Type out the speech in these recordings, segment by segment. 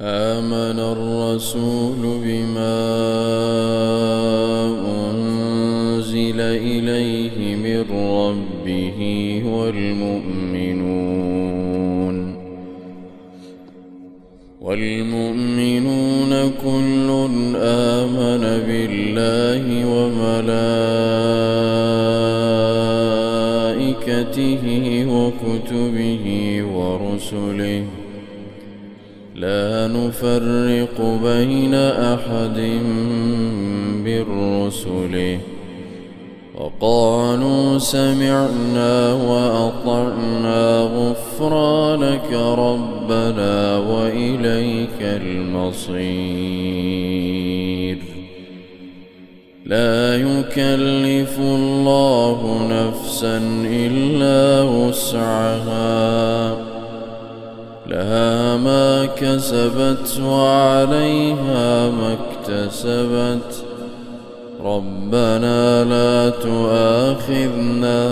آمن الرسول بما أنزل إليه من ربه والمؤمنون والمؤمنون كل آمن بالله وملائكته وكتبه ورسله لا نفرق بين أحد رسله وقالوا سمعنا وأطعنا غفرانك ربنا وإليك المصير. لا يكلف الله نفسا إلا وسعها. لها ما كسبت وعليها ما اكتسبت. ربنا لا تؤاخذنا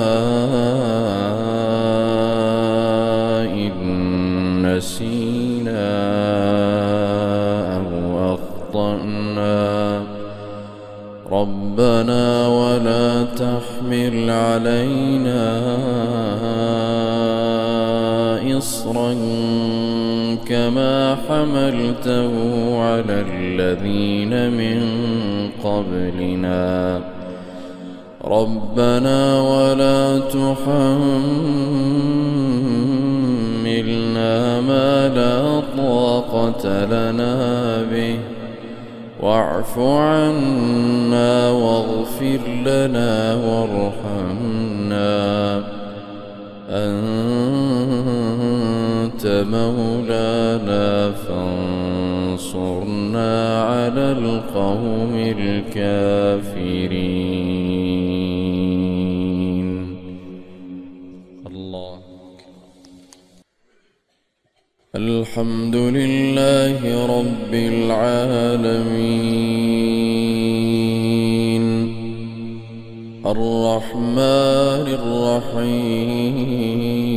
إن نسينا أو أخطأنا. ربنا إصرا كما حملته على الذين من قبلنا. ربنا ولا تحملنا ما لا طاقة لنا به. واعف عنا واغفر لنا وارحمنا. مولانا فانصرنا على القوم الكافرين. الله. الحمد لله رب العالمين. الرحمن الرحيم.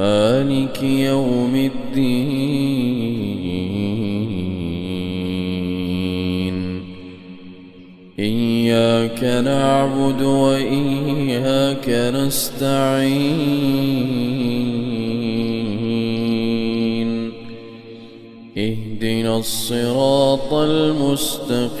مالك يوم الدين. إياك نعبد وإياك نستعين. اهدنا الصراط المستقيم.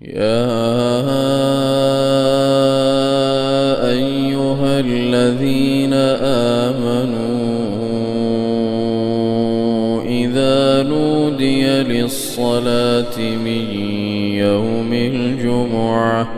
يا أيها الذين آمنوا إذا نودي للصلاة من يوم الجمعة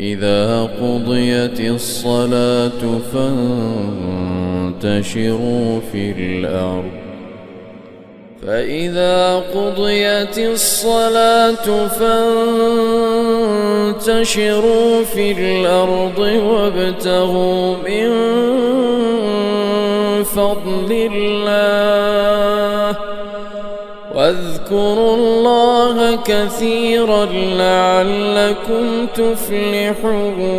فإذا قضيت الصلاة فانتشروا في الأرض. فإذا قضيت الصلاة فانتشروا في الأرض وابتغوا من فضل الله. واذكروا الله كثيرا لعلكم تفلحون.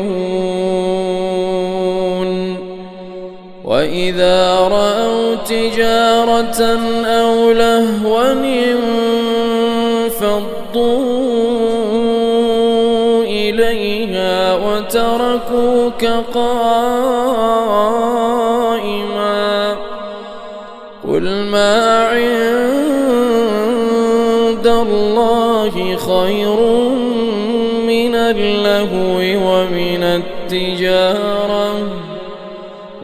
وإذا رأوا تجارة أو لهوا انفضوا إليها وتركوك قائما. قل ما عند الله خير من اللهو ومن التجارة.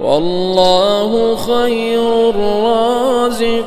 والله خير الرازقين.